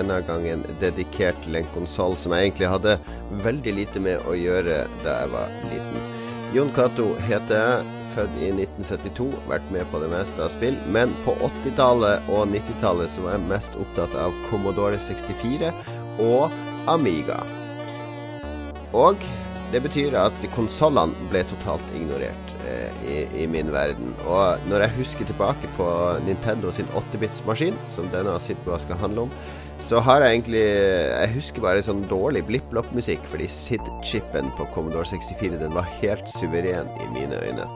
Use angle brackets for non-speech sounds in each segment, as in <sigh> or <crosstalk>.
denne gangen dedikert til en konsoll som jeg egentlig hadde veldig lite med å gjøre da jeg var liten. Jon Cato heter jeg, født i 1972, vært med på det meste av spill. Men på 80-tallet og 90-tallet så var jeg mest opptatt av Commodore 64 og Amiga. Og det betyr at konsollene ble totalt ignorert i, i, min verden. Og når jeg husker tilbake på Nintendo sin 8-bits-maskin, som denne Sidboa skal handle om, så har jeg egentlig Jeg husker bare sånn dårlig blipp-blopp-musikk, fordi SID-chipen på Commodore 64 den var helt suveren i mine øyne.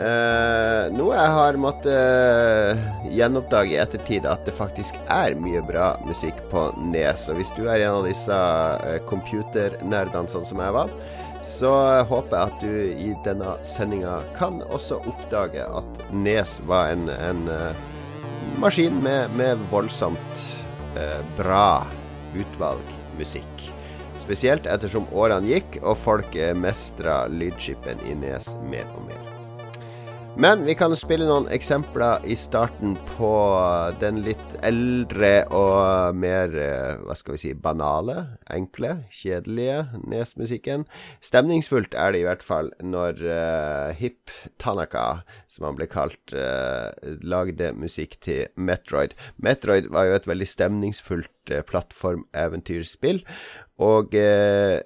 Uh, noe jeg har måttet uh, gjenoppdage i ettertid, at det faktisk er mye bra musikk på Nes. Og hvis du er en av disse uh, computernerdene sånn som jeg var, så håper jeg at du i denne sendinga kan også oppdage at Nes var en, en uh, maskin med, med voldsomt uh, bra utvalg musikk. Spesielt ettersom årene gikk og folk uh, mestra lydskipen Nes mer og mer. Men vi kan spille noen eksempler i starten på den litt eldre og mer eh, hva skal vi si banale, enkle, kjedelige Nes-musikken. Stemningsfullt er det i hvert fall når uh, Hip Tanaka, som han ble kalt, uh, lagde musikk til Metroid. Metroid var jo et veldig stemningsfullt uh, plattformeventyrspill, og uh,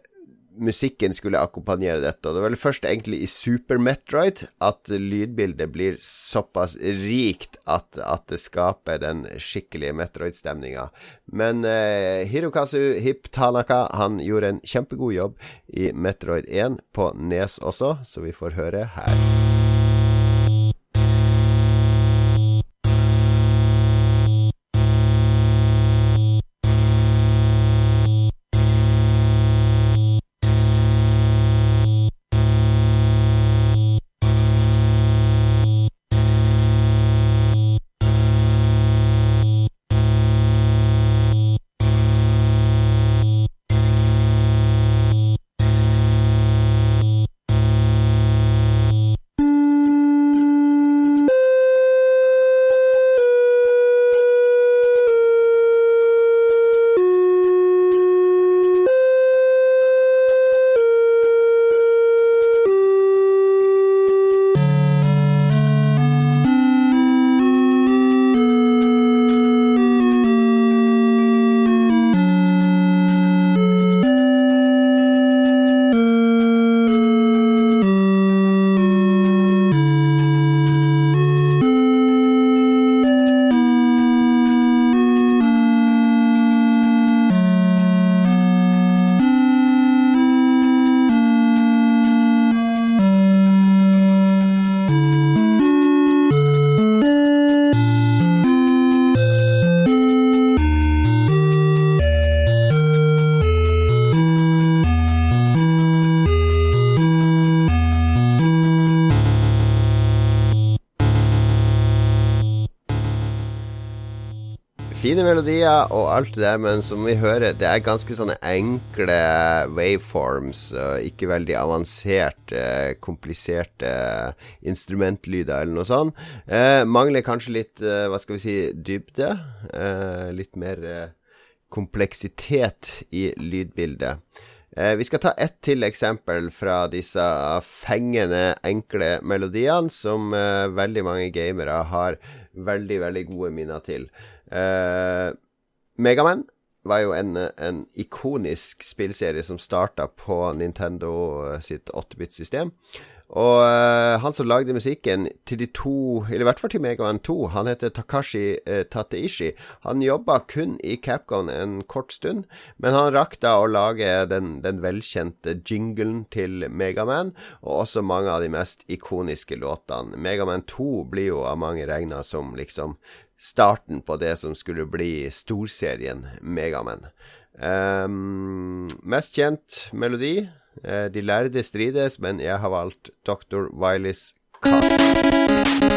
musikken skulle akkompagnere dette. Og det var vel først egentlig i Super Metroid at lydbildet blir såpass rikt at, at det skaper den skikkelige Metroid-stemninga. Men eh, Hirokazu Hip Tanaka han gjorde en kjempegod jobb i Metroid 1 på Nes også, så vi får høre her. Melodier og alt det der, men som vi hører, det er ganske sånne enkle waveforms. Og ikke veldig avanserte, kompliserte instrumentlyder eller noe sånt. Eh, mangler kanskje litt, eh, hva skal vi si, dybde. Eh, litt mer eh, kompleksitet i lydbildet. Eh, vi skal ta ett til eksempel fra disse fengende, enkle melodiene som eh, veldig mange gamere har veldig, veldig gode minner til. Uh, Megaman var jo en, en ikonisk spillserie som starta på Nintendo sitt 8-bit-system. Og uh, han som lagde musikken til de to, eller i hvert fall til Megaman 2, han heter Takashi uh, Tateishi. Han jobba kun i Capcom en kort stund, men han rakk da å lage den, den velkjente jinglen til Megaman, og også mange av de mest ikoniske låtene. Megaman 2 blir jo av mange regna som liksom starten på det som skulle bli storserien Megaman. Um, mest kjent melodi uh, De lærde strides, men jeg har valgt Dr. Wileys Cast.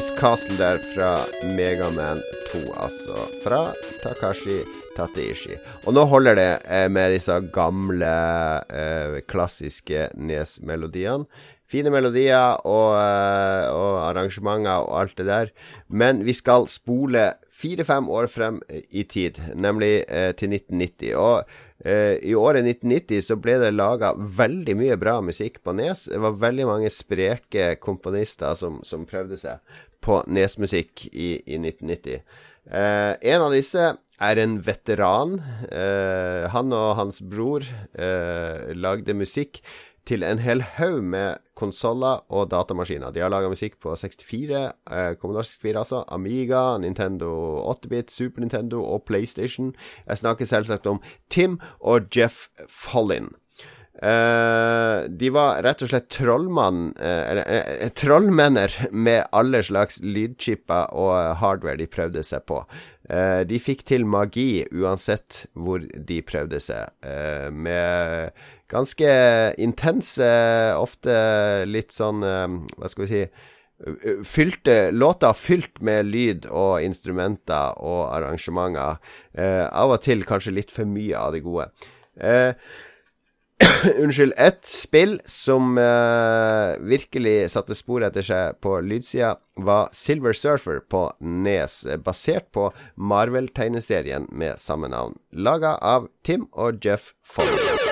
Pastor Castle der fra Megaman 2, altså. Fra Takashi Tateishi. Og nå holder det eh, med disse gamle, eh, klassiske Nes-melodiene. Fine melodier og, eh, og, arrangementer og alt det der. Men vi skal spole fire-fem år frem i tid, nemlig eh, til 1990. Og eh, i året 1990 så ble det laga veldig mye bra musikk på Nes. Det var veldig mange spreke komponister som, som prøvde seg på Nes-musikk i, i 1990. Eh, en av disse er en veteran. Eh, han og hans bror eh, lagde musikk til en hel haug med konsoller og datamaskiner. De har laga musikk på 64, eh, Commodore 64 altså, Amiga, Nintendo 8-bit, Super Nintendo og PlayStation. Jeg snakker selvsagt om Tim og Jeff Follin. Uh, de var rett og slett trollmann uh, Eller uh, trollmenner med alle slags lydchipper og hardware de prøvde seg på. de fikk til magi uansett hvor de prøvde seg, med ganske intense, ofte litt sånn Hva skal vi si Fylte, låter fylt med lyd og instrumenter og arrangementer. av og til kanskje litt for mye av det gode. Uh, <coughs> Unnskyld. Et spill som uh, virkelig satte spor etter seg på lydsida, var Silver Surfer på Nes, basert på Marvel-tegneserien med samme navn. Laga av Tim og Jeff Follett.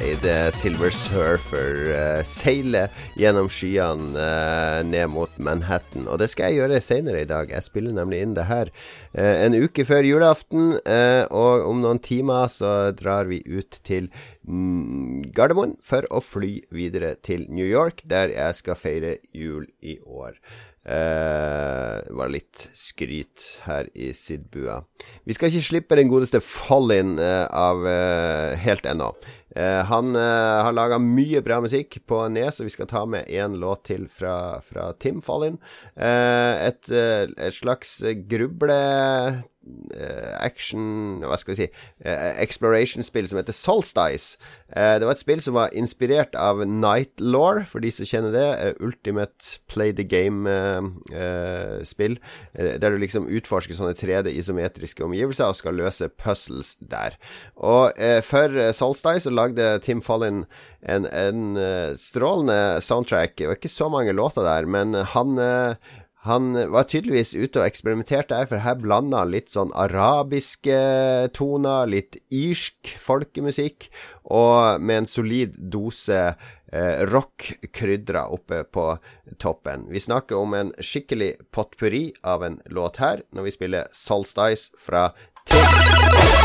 I det Silver Surfer uh, seiler gjennom skyene uh, ned mot Manhattan. Og det skal jeg gjøre senere i dag. Jeg spiller nemlig inn det her uh, en uke før julaften. og om noen timer så drar vi ut til mm, Gardermoen for å fly videre til New York, der jeg skal feire jul i år. Det var litt skryt her i Sidbua. Vi skal ikke slippe den godeste Fallin uh, av uh, helt ennå. Uh, han har laga mye bra musikk på Nes, og vi skal ta med én låt til fra, fra Tim Fallin. Et, et, slags gruble action Hva skal vi si Exploration-spill som heter Solstice. Det var et spill som var inspirert av Night Law, for de som kjenner det. Ultimate Play the Game-spill. der du liksom utforsker sånne 3D-isometriske omgivelser og skal løse puzzles der. Og for Solstice så lagde Tim Follin en, en strålende soundtrack. Det var ikke så mange låter der, men han Han var tydeligvis ute og eksperimenterte her, for her blanda han litt sånn arabiske toner, litt irsk folkemusikk, og med en solid dose eh, rock krydra oppe på toppen. Vi snakker om en skikkelig potpurri av en låt her, når vi spiller Solstice fra Tim.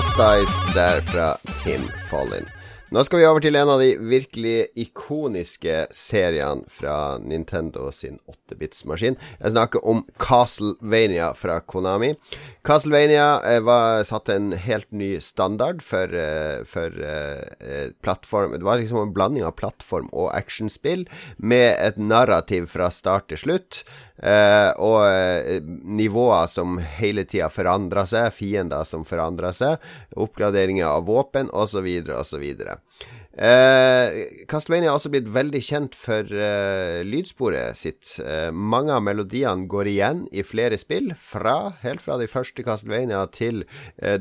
Solstice der fra Tim Follin. Nå skal vi over til en av de virkelig ikoniske seriene fra Nintendo sin 8-bits-maskin. Jeg snakker om Castlevania fra Konami. Castlevania eh, var satt en helt ny standard for, eh, for uh, plattform Det var liksom en blanding av plattform og actionspill med et narrativ fra start til slutt. Uh, og uh, nivåer som hele tida forandrer seg, fiender som forandrer seg, oppgraderinger av våpen osv. osv. Uh, Castlevania har også blitt veldig kjent for eh, lydsporet sitt. Eh, mange av melodiene går igjen i flere spill, fra, helt fra de første Castlevania til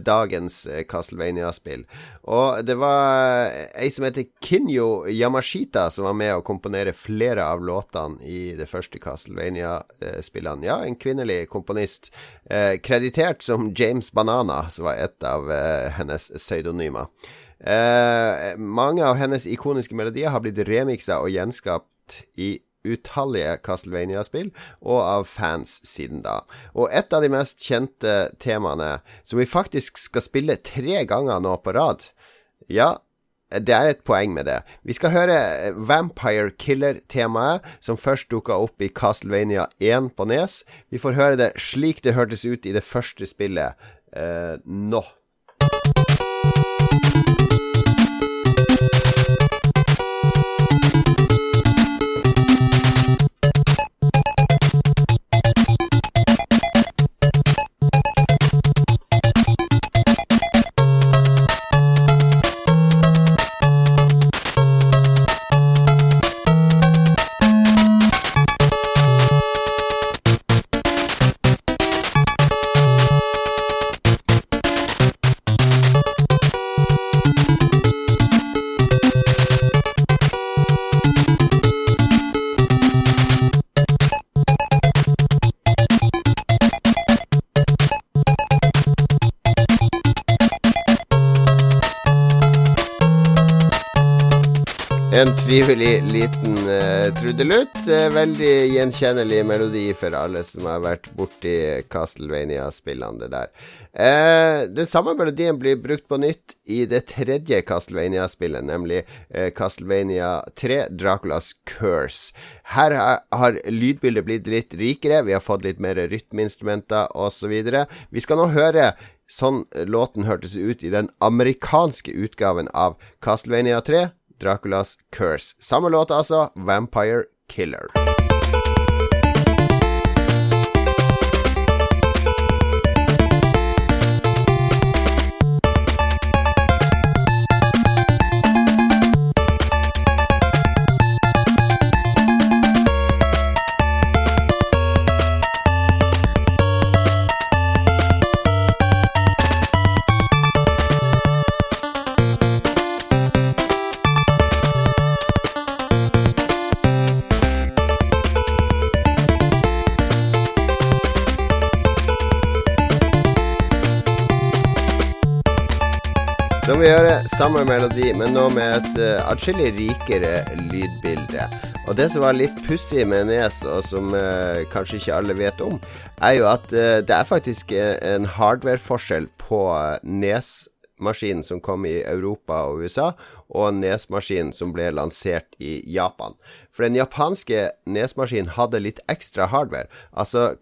dagens Castlevania-spill. Og det var ei som heter Kinyo Yamashita, som var med å komponere flere av låtene i det første Castlevania-spillene. Ja, en kvinnelig komponist. kreditert som James Banana, som var et av hennes pseudonymer. Eh, mange av hennes ikoniske melodier har blitt remiksa og gjenskapt i utallige Castlevania-spill, og av fans siden da. Og et av de mest kjente temaene, som vi faktisk skal spille tre ganger nå på rad Ja, det er et poeng med det. Vi skal høre Vampire Killer-temaet, som først dukka opp i Castlevania 1 på Nes. Vi får høre det slik det hørtes ut i det første spillet eh, nå. En trudelutt. Uh, veldig gjenkjennelig melodi for alle som har vært borti Castlevania-spillene, det der. Eh, den samme melodien blir brukt på nytt i det tredje Castlevania-spillet, nemlig eh, Castlevania 3, Draculas Curse. Her har, har lydbildet blitt litt rikere, vi har fått litt mer rytmeinstrumenter osv. Vi skal nå høre sånn låten hørtes ut i den amerikanske utgaven av Castlevania 3. Draculas Curse. Samme låt, altså. Vampire Killer. Samme melodi, men nå med et uh, atskillig rikere lydbilde. Og det som var litt pussig med Nes, og som uh, kanskje ikke alle vet om, er jo at uh, det er faktisk en hardware-forskjell på Nes-maskinen som kom i Europa og USA, og Nes-maskinen som ble lansert i Japan. For den japanske Nes-maskinen hadde litt ekstra hardware. Altså,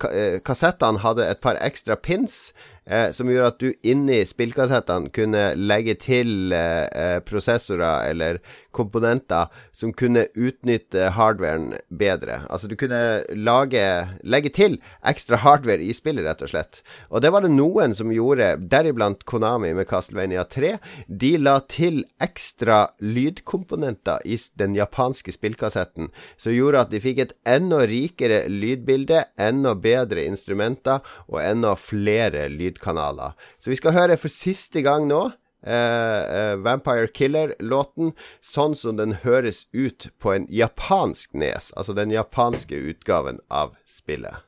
kassettene hadde et par ekstra pins eh, som gjorde at du inni spillkassettene kunne legge til eh, eh, prosessorer eller komponenter som kunne utnytte hardwaren bedre. Altså du kunne lage, legge til ekstra hardware i spillet, rett og slett. Og det var det noen som gjorde, deriblant Konami med Castlevania 3. De la til ekstra lydkomponenter i den japanske spillkassetten, som gjorde at de fikk et enda rikere lydbilde, enda bedre instrumenter og enda flere lydkanaler. Så vi skal høre for siste gang nå Vampire Killer-låten sånn som den høres ut på en japansk nes, altså den japanske utgaven av spillet.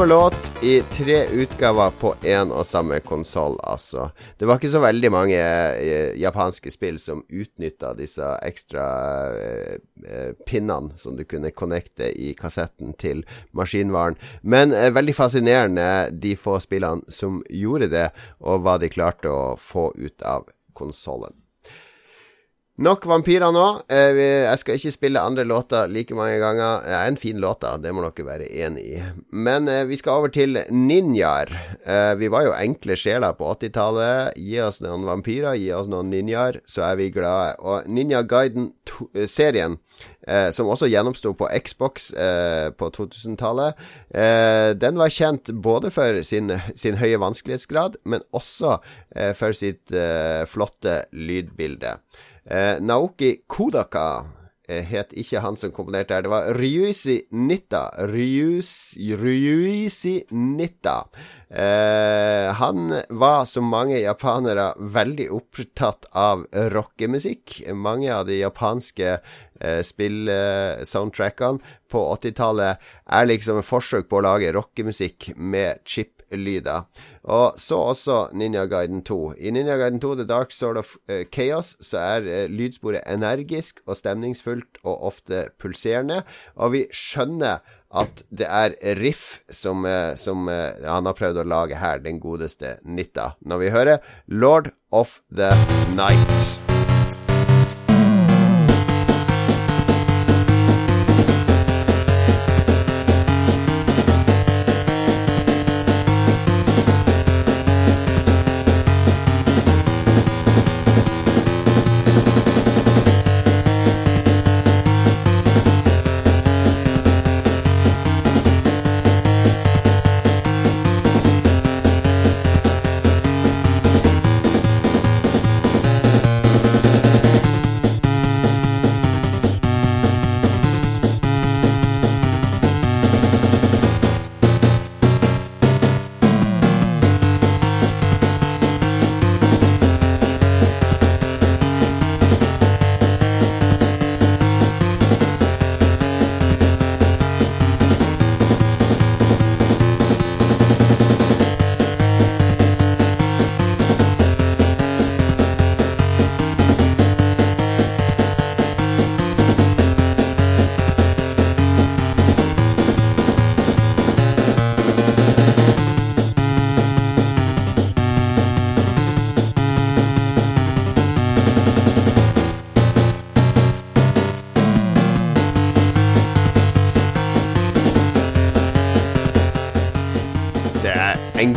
Samme låt i tre utgaver på én og samme konsoll, altså. Det var ikke så veldig mange eh, japanske spill som utnytta disse ekstra eh, eh, pinnene som du kunne connecte i kassetten til maskinvaren. Men eh, veldig fascinerende de få spillene som gjorde det, og hva de klarte å få ut av konsollen. Nok vampyrer nå. Eh, jeg skal ikke spille andre låter like mange ganger. Det er en fin låt, da. Det må dere være enig i. Men eh, vi skal over til ninjaer. Eh, vi var jo enkle sjeler på 80-tallet. Gi oss noen vampyrer, gi oss noen ninjaer, så er vi glade. Og Ninja Guiden-serien, som også gjennomsto på Xbox på 2000-tallet, den var kjent både for sin, sin høye vanskelighetsgrad, men også for sitt flotte lydbilde. Eh, Naoki Kodaka eh, het ikke han som komponerte her. Det var Ryuisi Nitta. Ryuisi, Ryuisi Nitta. Eh, han var, som mange japanere, veldig opptatt av rockemusikk. Mange av de japanske eh, spill-soundtrackene på 80-tallet er liksom et forsøk på å lage rockemusikk med chip-lyder. Og så også Ninja Guiden 2. I Ninja Guiden 2 The Dark Sword of uh, Chaos så er uh, lydsporet energisk og stemningsfullt og ofte pulserende, og vi skjønner at det er riff som, uh, som han har prøvd å lage her, den godeste Nitta, når vi hører Lord of the Night.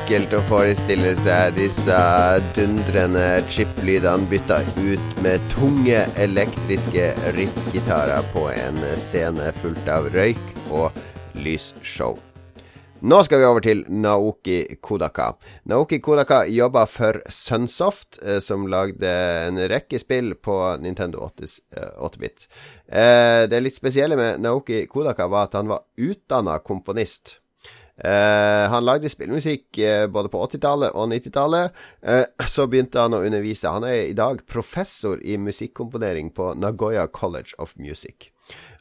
Enkelt å forestille seg disse dundrende chip-lydene bytta ut med tunge elektriske riff-gitarer på en scene fullt av røyk og lysshow. Nå skal vi over til Naoki Kodaka. Naoki Kodaka jobba for Sunsoft, eh, som lagde en rekke spill på Nintendo 8-bit. Eh, det litt spesielle med Naoki Kodaka var at han var utdanna komponist. Uh, han lagde spillmusikk uh, både på 80-tallet og 90-tallet. Uh, så begynte han å undervise. Han er i dag professor i musikkomponering på Nagoya College of Music.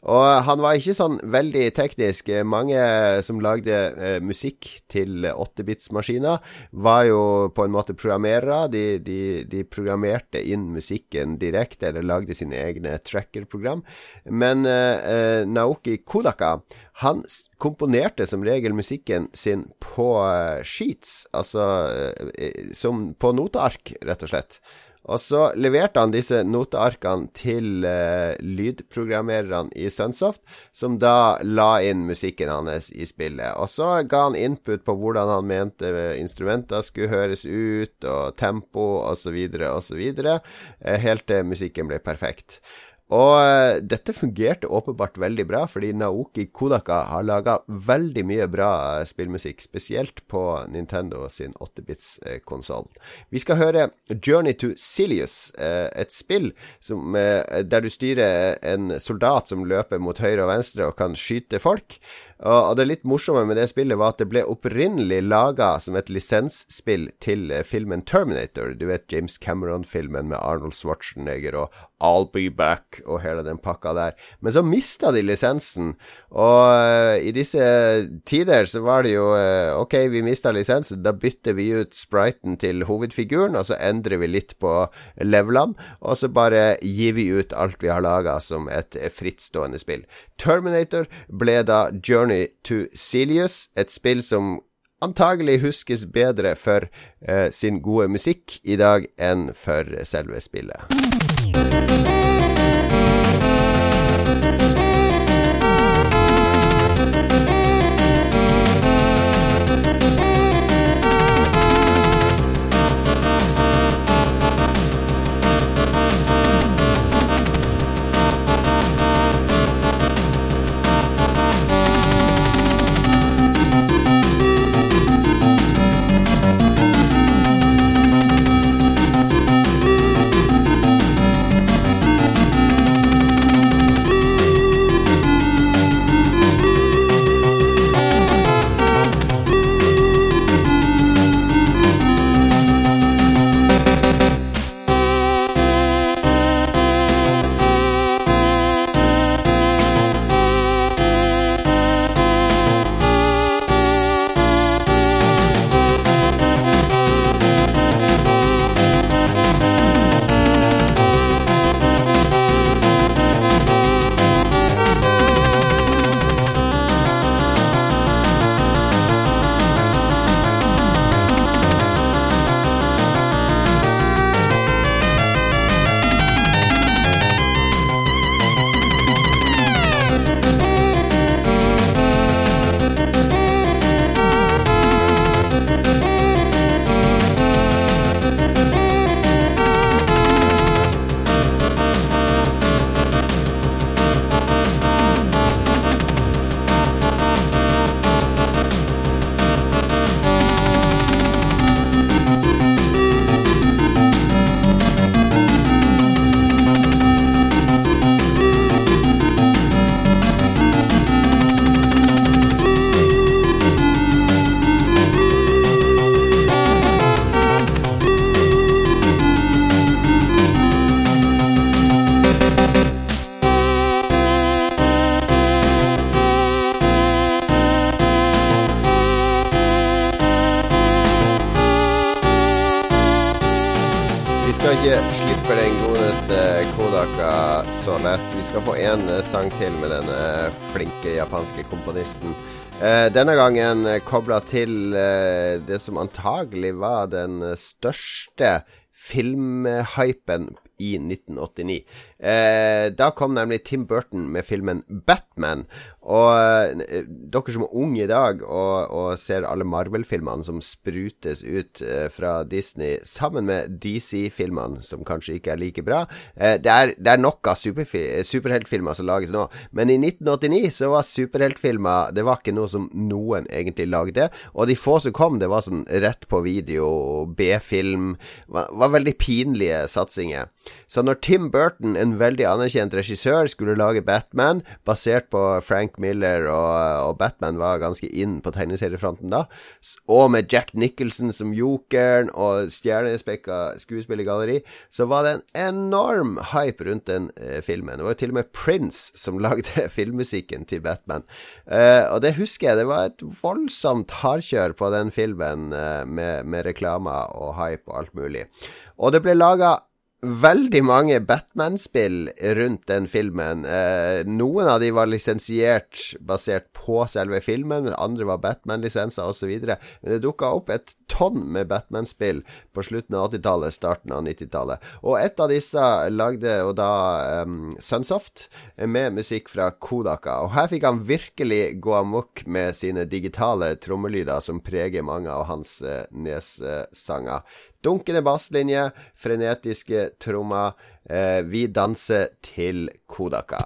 Og han var ikke sånn veldig teknisk. Mange som lagde eh, musikk til 8-bits-maskiner, var jo på en måte programmerere. De, de, de, programmerte inn musikken direkte, eller lagde sine egne tracker-program. Men eh, Naoki Kodaka han komponerte som regel musikken sin på uh, sheets, altså uh, som på noteark, rett og slett. Og så leverte han disse notearkene til uh, lydprogrammererne i Sunsoft, som da la inn musikken hans i spillet. Og så ga han input på hvordan han mente instrumenter skulle høres ut, og tempo osv., osv., uh, helt til musikken ble perfekt. Og uh, dette fungerte åpenbart veldig bra, fordi Naoki Kodaka har laga veldig mye bra uh, spillmusikk, spesielt på Nintendo sin 8-bits-konsoll. Uh, Vi skal høre Journey to Silius, eh, et spill som, der du styrer en soldat som løper mot høyre og venstre og kan skyte folk. Og det litt morsomme med det spillet var at det ble opprinnelig laga som et lisensspill til filmen Terminator. Du vet James Cameron-filmen med Arnold Schwarzenegger og I'll be back og hele den pakka der. Men så mista de lisensen, og uh, i disse tider så var det jo uh, Ok, vi mista lisensen, da bytter vi ut spriten til hovedfiguren, og så endrer vi litt på levelene, og så bare gir vi ut alt vi har laga som et frittstående spill. Terminator ble da Journey to Silius, et spill som antagelig huskes bedre for eh, sin gode musikk i dag enn for selve spillet. Kobla til eh, det som antagelig var den største filmhypen i 1989. Eh, da kom nemlig Tim Burton med filmen Batman. Og eh, dere som er unge i dag og, og ser alle Marvel-filmene som sprutes ut eh, fra Disney, sammen med DC-filmene, som kanskje ikke er like bra eh, det, er, det, er, nok av superheltfilmer som lages nå, men i 1989 så var superheltfilmer Det var ikke noe som noen egentlig lagde. Og de få som kom, det var sånn rett på video, B-film. Var, var veldig pinlige satsinger. Så når Tim Burton, en veldig anerkjent regissør, skulle lage Batman, basert på Frank Miller, og, og Batman var ganske inn på tegneseriefronten da, og med Jack Nicholson som jokeren og stjernespekka skuespillergalleri, så var det en enorm hype rundt den eh, filmen. Det var jo til og med Prince som <laughs> lagde filmmusikken til Batman. Eh, og det husker jeg, det var et voldsomt hardkjør på den filmen eh, med, med reklamer og hype og alt mulig. Og det ble laga veldig mange Batman-spill rundt den filmen. Eh, noen av de var lisensiert basert på selve filmen, men andre var Batman-lisenser osv. Men det dukka opp et tonn med Batman-spill på slutten av 80-tallet, starten av 90-tallet. Og et av disse lagde jo da um, Sunsoft, med musikk fra Kodaka. Og her fikk han virkelig gå amok med sine digitale trommelyder, som preger mange av hans uh, nesesanger. Dunkende basslinje, frenetiske trommer. Uh, vi danser til Kodaka.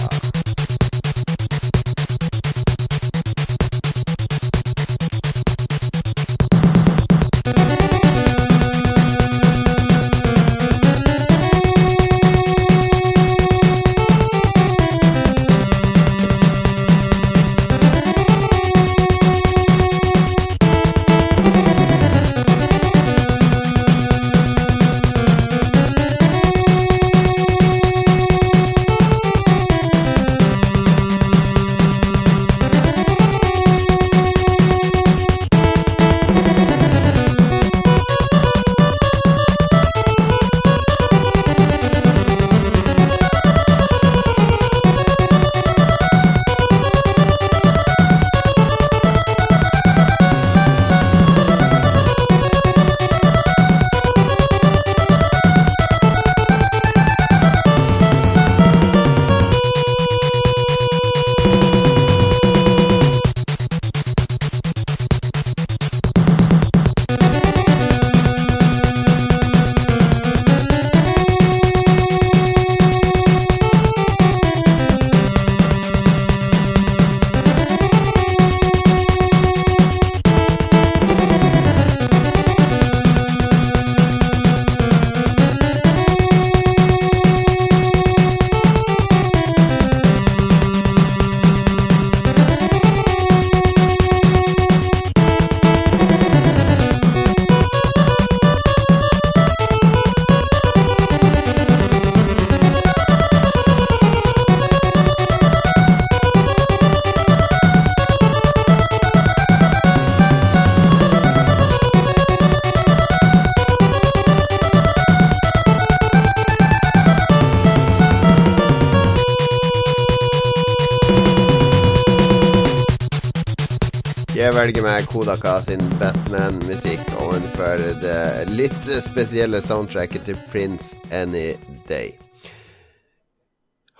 Kodaka sin Batman-musikk overfor det litt spesielle soundtracket til Prince Any Day.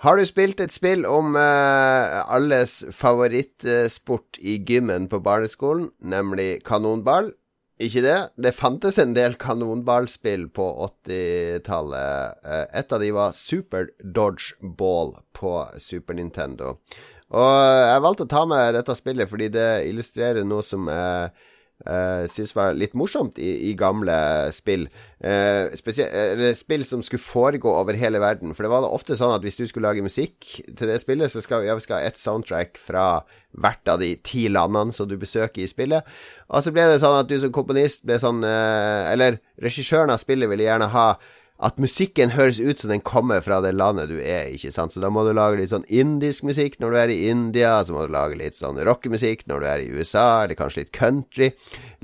Har du spilt et spill om uh, alles favorittsport i gymmen på barneskolen, nemlig kanonball? Ikke det? Det fantes en del kanonballspill på 80-tallet. Uh, eh, et av de var Super Dodge Ball på Super Nintendo. Og jeg valgte å ta med dette spillet fordi det illustrerer noe som jeg uh, synes var litt morsomt i, i gamle spill. Uh, spill som skulle foregå over hele verden. For det var ofte sånn at hvis du skulle lage musikk til det spillet, så skal vi skal ha ett soundtrack fra hvert av de ti landene som du besøker i spillet. Og så ble det sånn at du som komponist ble sånn uh, Eller regissøren av spillet ville gjerne ha at musikken høres ut som den kommer fra det landet du er, ikke sant. Så da må du lage litt sånn indisk musikk når du er i India, så må du lage litt sånn rockemusikk når du er i USA, eller kanskje litt country.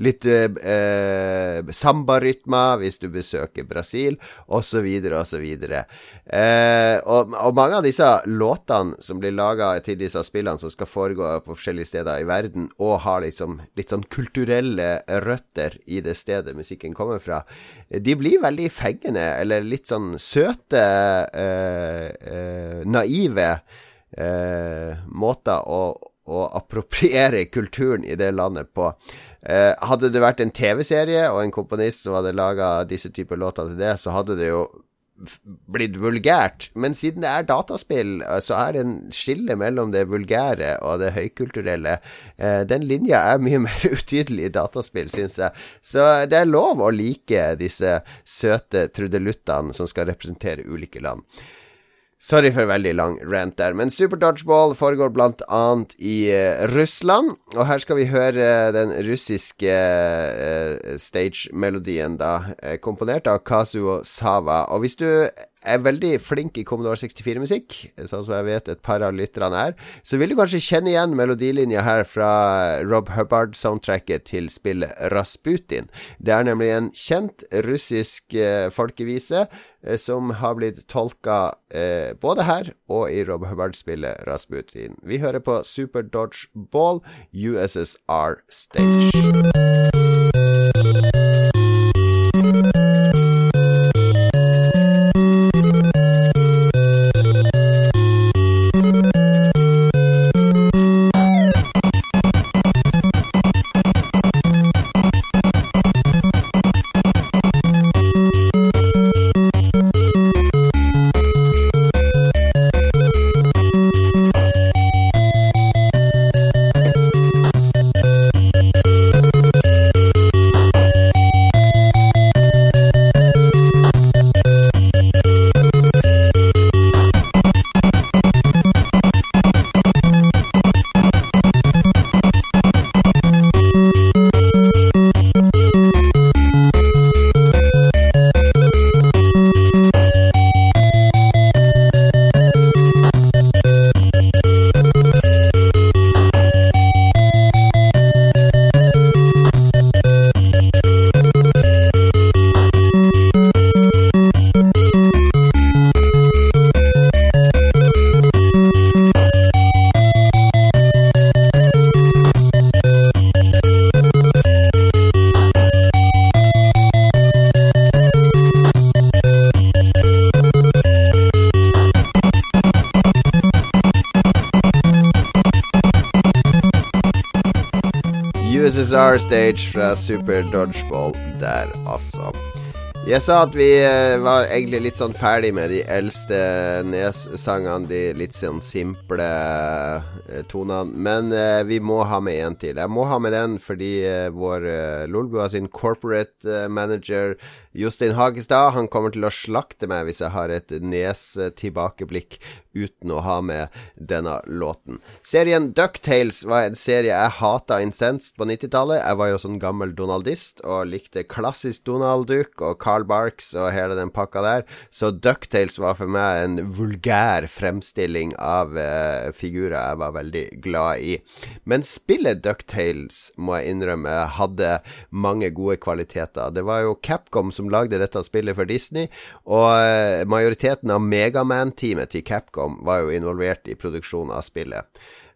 Litt eh, eh sambarytmer hvis du besøker Brasil, osv., osv. Eh, og, og mange av disse låtene som blir laga til disse spillene, som skal foregå på forskjellige steder i verden, og har liksom litt sånn kulturelle røtter i det stedet musikken kommer fra, de blir veldig fengende eller litt sånn søte, eh, eh, naive eh, måter å, å appropriere <laughs> kulturen i det landet på. Uh, hadde det vært en TV-serie og en komponist som hadde laga disse typer låter til det, så hadde det jo blitt vulgært. Men siden det er dataspill, eh, så er det en skille mellom det vulgære og det høykulturelle. Uh, den linja er mye <laughs> mer utydelig i dataspill, syns jeg. Så det er lov å like disse søte trudeluttene som skal representere ulike land. Sorry for veldig lang rant der. Men Super Dodgeball foregår blant annet i uh, Russland. Og her skal vi høre den russiske uh, stage-melodien, da. Uh, komponert av Kazuo Sava. Og hvis du er veldig flink i Commodore 64-musikk, sånn som jeg vet et par av lytterne er, så vil du kanskje kjenne igjen melodilinja her fra Rob Hubbard-soundtracket til spillet Rasputin. Det er nemlig en kjent russisk eh, folkevise eh, som har blitt tolka eh, både her og i Rob Hubbard-spillet Rasputin. Vi hører på Super Dodge Ball USSR Stage. Bizarre Stage fra Super Dodgeball der, altså. Jeg sa at vi eh, var egentlig litt sånn ferdig med de eldste Nes-sangene, de litt sånn simple eh, tonene. Men uh, vi må ha med en til. Jeg må ha med den fordi vår Lolbua sin corporate manager Jostein Hagestad han kommer til å slakte meg hvis jeg har et nes-tilbakeblikk uten å ha med denne låten. Serien Ducktales var en serie jeg hata intenst på 90-tallet. Jeg var jo sånn gammel donaldist og likte klassisk Donald Duck og Carl Barks og hele den pakka der. Så Ducktales var for meg en vulgær fremstilling av eh, figurer jeg var veldig glad i. Men spillet Ducktales, må jeg innrømme, hadde mange gode kvaliteter. Det var jo Capcom som som lagde dette spillet for Disney. Og eh, majoriteten av Megaman-teamet til Capcom var jo involvert i produksjonen av spillet.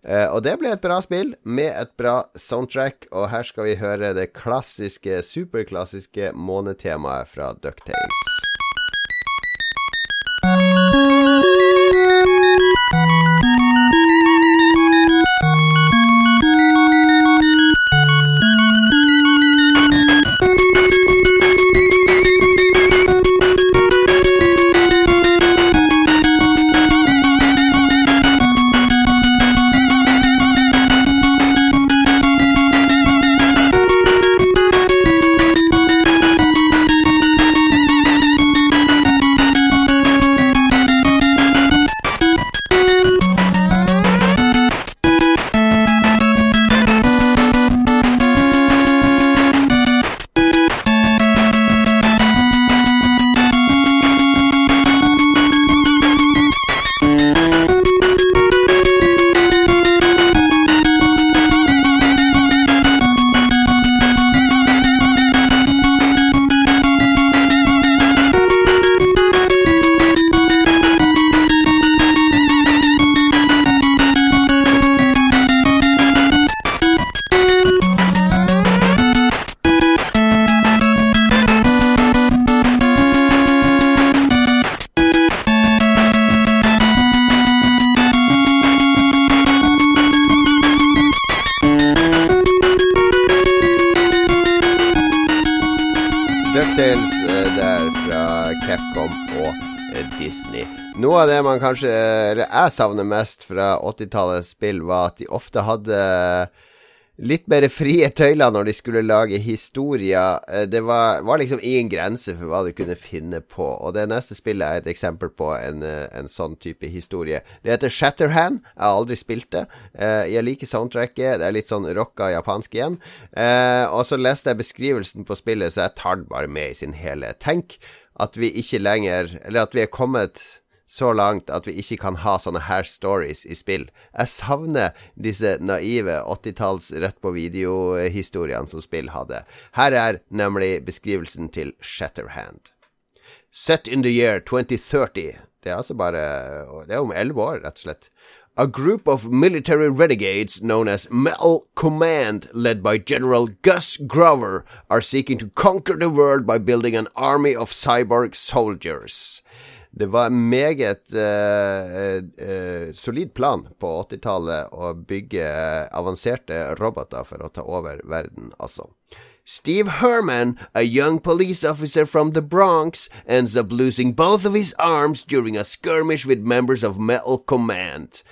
Uh, og det ble et bra spill med et bra soundtrack, og her skal vi høre det klassiske, superklassiske månetemaet fra Ducktales. Man kanskje Eller jeg savner mest fra 80-tallets spill, var at de ofte hadde litt mer frie tøyler når de skulle lage historier. Eh, det var, var, liksom ingen grense for hva du kunne finne på. Og det neste spillet er et eksempel på en, eh, en sånn type historie. Det heter Shatterhand. Jeg har aldri spilt det. Eh, jeg liker soundtracket. Det er litt sånn rocka japansk igjen. Og så leste jeg beskrivelsen på spillet, så jeg tar den bare med i sin helhet. Tenk at vi ikke lenger Eller at vi er kommet så langt at vi ikke kan ha sånne her stories i spill. Jeg savner disse naive 80-talls rett på video-historiene som spill hadde. Her er nemlig beskrivelsen til Shatterhand. Set in the year 2030. Det er altså bare Det er om elleve år, rett og slett. A group of military renegades known as Metal Command, led by General Gus Grover, are seeking to conquer the world by building an army of cyborg soldiers. Det var en meget uh, uh, solid plan på 80-tallet å bygge avanserte roboter for å ta over verden, altså. Steve Herman, a young police officer from the Bronx, ends up losing both of his arms during a skirmish with members of Metal Command.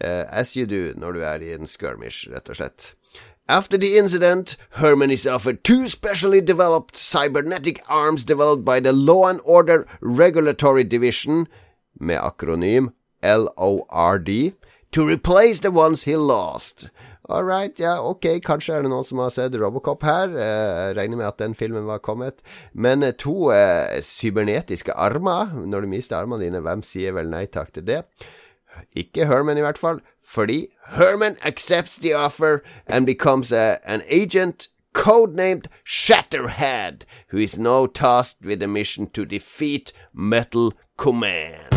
Uh, as you do når du er i en skirmish, rett og slett. After the incident, Herman is offered two specially developed cybernetic arms developed by the Law and Order Regulatory Division, med akronym LORD, to replace the ones he lost. All right, ja, ok, kanskje er det noen som har sett Robocop her. Uh, regner med at den filmen var kommet. Men uh, to eh, cybernetiske armer, når du mister armene dine, hvem sier vel nei takk til det? Ikke Herman, i hvert fall. Fordi Herman accepts the offer and becomes a, an agent codenamed Shatterhead, who is now tasked with a mission to defeat Metal Command.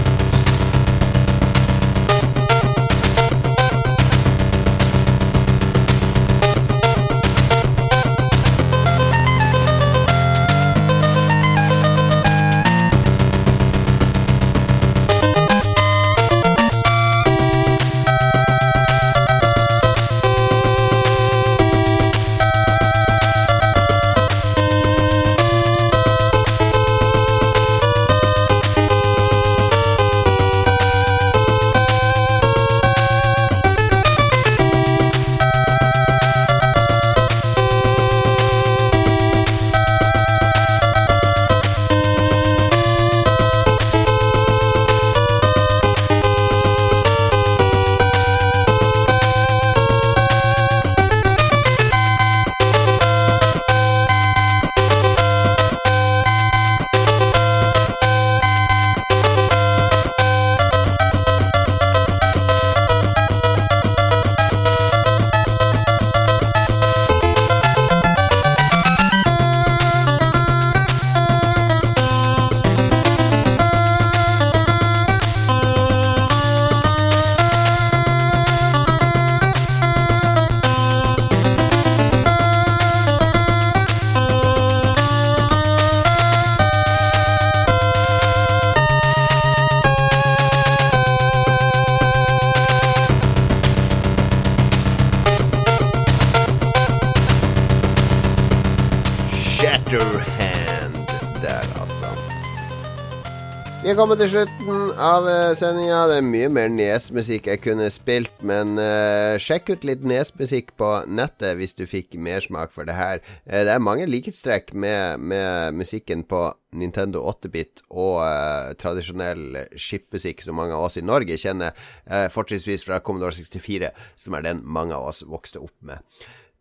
Kommet til slutten av uh, sendinga. Det er mye mer Nes-musikk jeg kunne spilt, men uh, sjekk ut litt Nes-musikk på nettet hvis du fikk mersmak for det her. Uh, det er mange likhetstrekk med, med musikken på Nintendo 8-bit og uh, tradisjonell skipmusikk som mange av oss i Norge kjenner, uh, fortrinnsvis fra Commodore 64, som er den mange av oss vokste opp med.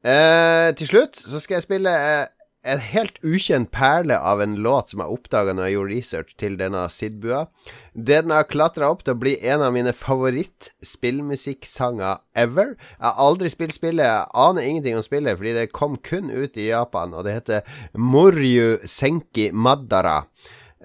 Til slutt så skal jeg spille en helt ukjent perle av en låt som jeg oppdaga når jeg gjorde research til denne Sidbua. Den har klatra opp til å bli en av mine favoritt-spillmusikksanger ever. Jeg har aldri spilt spillet, jeg aner ingenting om spillet, fordi det kom kun ut i Japan, og det heter Moryu Senki Madara.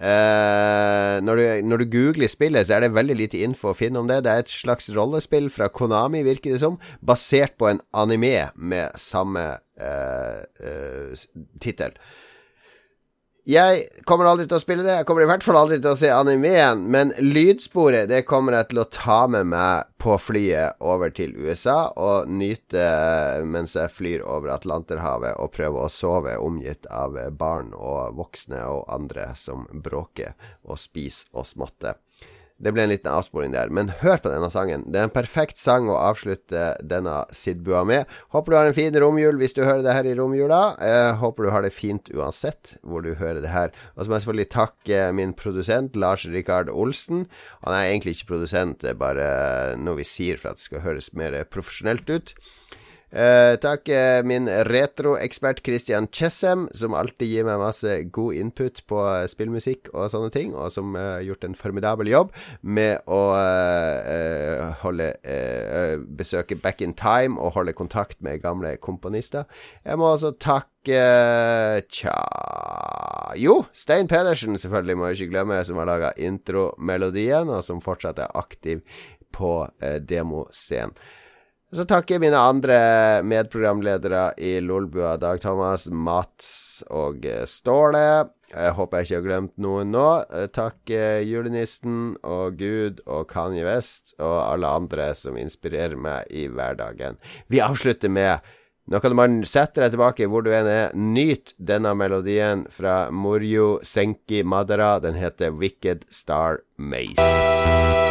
Uh, når, du, når, du, googler spillet, så er det veldig lite info å finne om det. Det er et slags rollespill fra Konami, virker det som, basert på en anime med samme uh, uh, tittel. Jeg kommer aldri til å spille det. Jeg kommer i hvert fall aldri til å se animeen. Men lydsporet det kommer jeg til å ta med meg på flyet over til USA og nyte mens jeg flyr over Atlanterhavet og prøver å sove omgitt av barn og voksne og andre som bråker og spiser og smatter. Det ble en liten avsporing der. Men hør på denne sangen. Det er en perfekt sang å avslutte denne Sidbua med. Håper du har en fin romjul hvis du hører det her i romjula. Eh, håper du har det fint uansett hvor du hører det her. Og så må jeg selvfølgelig takke min produsent Lars Rikard Olsen. Han er egentlig ikke produsent, det er bare noe vi sier for at det skal høres mer profesjonelt ut. Uh, takk uh, min retroekspert Christian Chessem, som alltid gir meg masse god input på uh, spillmusikk og sånne ting, og som har gjort en formidabel jobb med å holde besøke Back in Time og holde kontakt med gamle komponister. Jeg må også takke Tja Jo, Stein Pedersen, selvfølgelig, må jeg ikke glemme, som har laga intromelodien, og som fortsatt er aktiv på demoscenen. Så takker jeg mine andre medprogramledere i Lolbua, Dag Thomas, Mats og eh, Ståle. Jeg håper jeg ikke har glemt noen nå. Takk julenissen og Gud og Kanye West og alle andre som inspirerer meg i hverdagen. Vi avslutter med kan man sette deg tilbake hvor du enn er. Nyt denne melodien fra Morjo Senki Madara. Den heter Wicked Star Maze.